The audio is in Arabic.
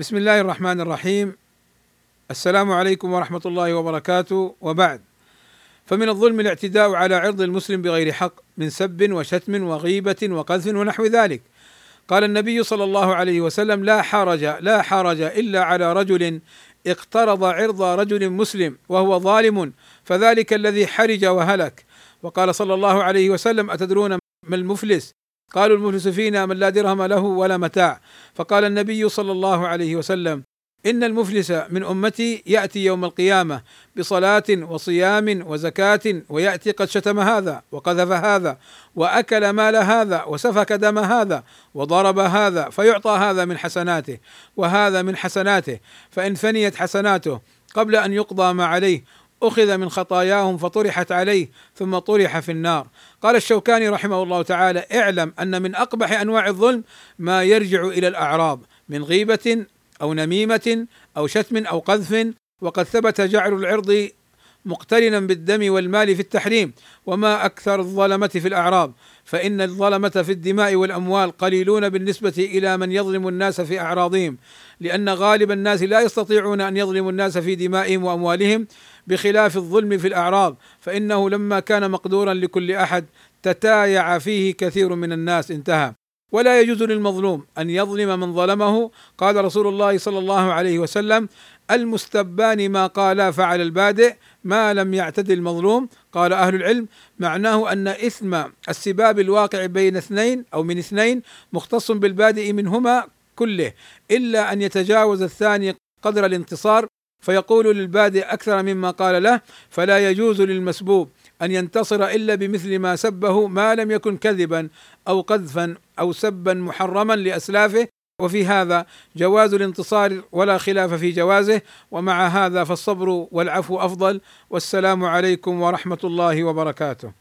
بسم الله الرحمن الرحيم. السلام عليكم ورحمة الله وبركاته. وبعد. فمن الظلم الاعتداء على عرض المسلم بغير حق من سب وشتم وغيبة وقذف ونحو ذلك. قال النبي صلى الله عليه وسلم لا حرج لا حرج إلا على رجل اقترض عرض رجل مسلم وهو ظالم فذلك الذي حرج وهلك. وقال صلى الله عليه وسلم أتدرون ما المفلس؟ قالوا المفلس فينا من لا درهم له ولا متاع. فقال النبي صلى الله عليه وسلم إن المفلس من أمتي يأتي يوم القيامة بصلاة وصيام وزكاة ويأتي قد شتم هذا وقذف هذا وأكل مال هذا وسفك دم هذا وضرب هذا فيعطى هذا من حسناته وهذا من حسناته. فإن فنيت حسناته قبل أن يقضى ما عليه أخذ من خطاياهم فطرحت عليه ثم طرح في النار. قال الشوكاني رحمه الله تعالى اعلم أن من أقبح أنواع الظلم ما يرجع إلى الاعراض من غيبة أو نميمة أو شتم أو قذف وقد ثبت جعل العرض مقترنا بالدم والمال في التحريم وما أكثر الظلمة في الاعراض فإن الظلمة في الدماء والأموال قليلون بالنسبة إلى من يظلم الناس في أعراضهم لأن غالب الناس لا يستطيعون أن يظلموا الناس في دمائهم وأموالهم بخلاف الظلم في الأعراض فإنه لما كان مقدورا لكل أحد تتايع فيه كثير من الناس انتهى. ولا يجوز للمظلوم أن يظلم من ظلمه. قال رسول الله صلى الله عليه وسلم المستبان ما قالا فعل البادئ ما لم يعتد المظلوم. قال أهل العلم معناه أن إثم السباب الواقع بين اثنين أو من اثنين مختص بالبادئ منهما كله إلا أن يتجاوز الثاني قدر الانتصار فيقول للبادئ أكثر مما قال له فلا يجوز للمسبوب أن ينتصر إلا بمثل ما سبه ما لم يكن كذبا أو قذفا أو سبا محرما لأسلافه. وفي هذا جواز الانتصار ولا خلاف في جوازه ومع هذا فالصبر والعفو أفضل. والسلام عليكم ورحمة الله وبركاته.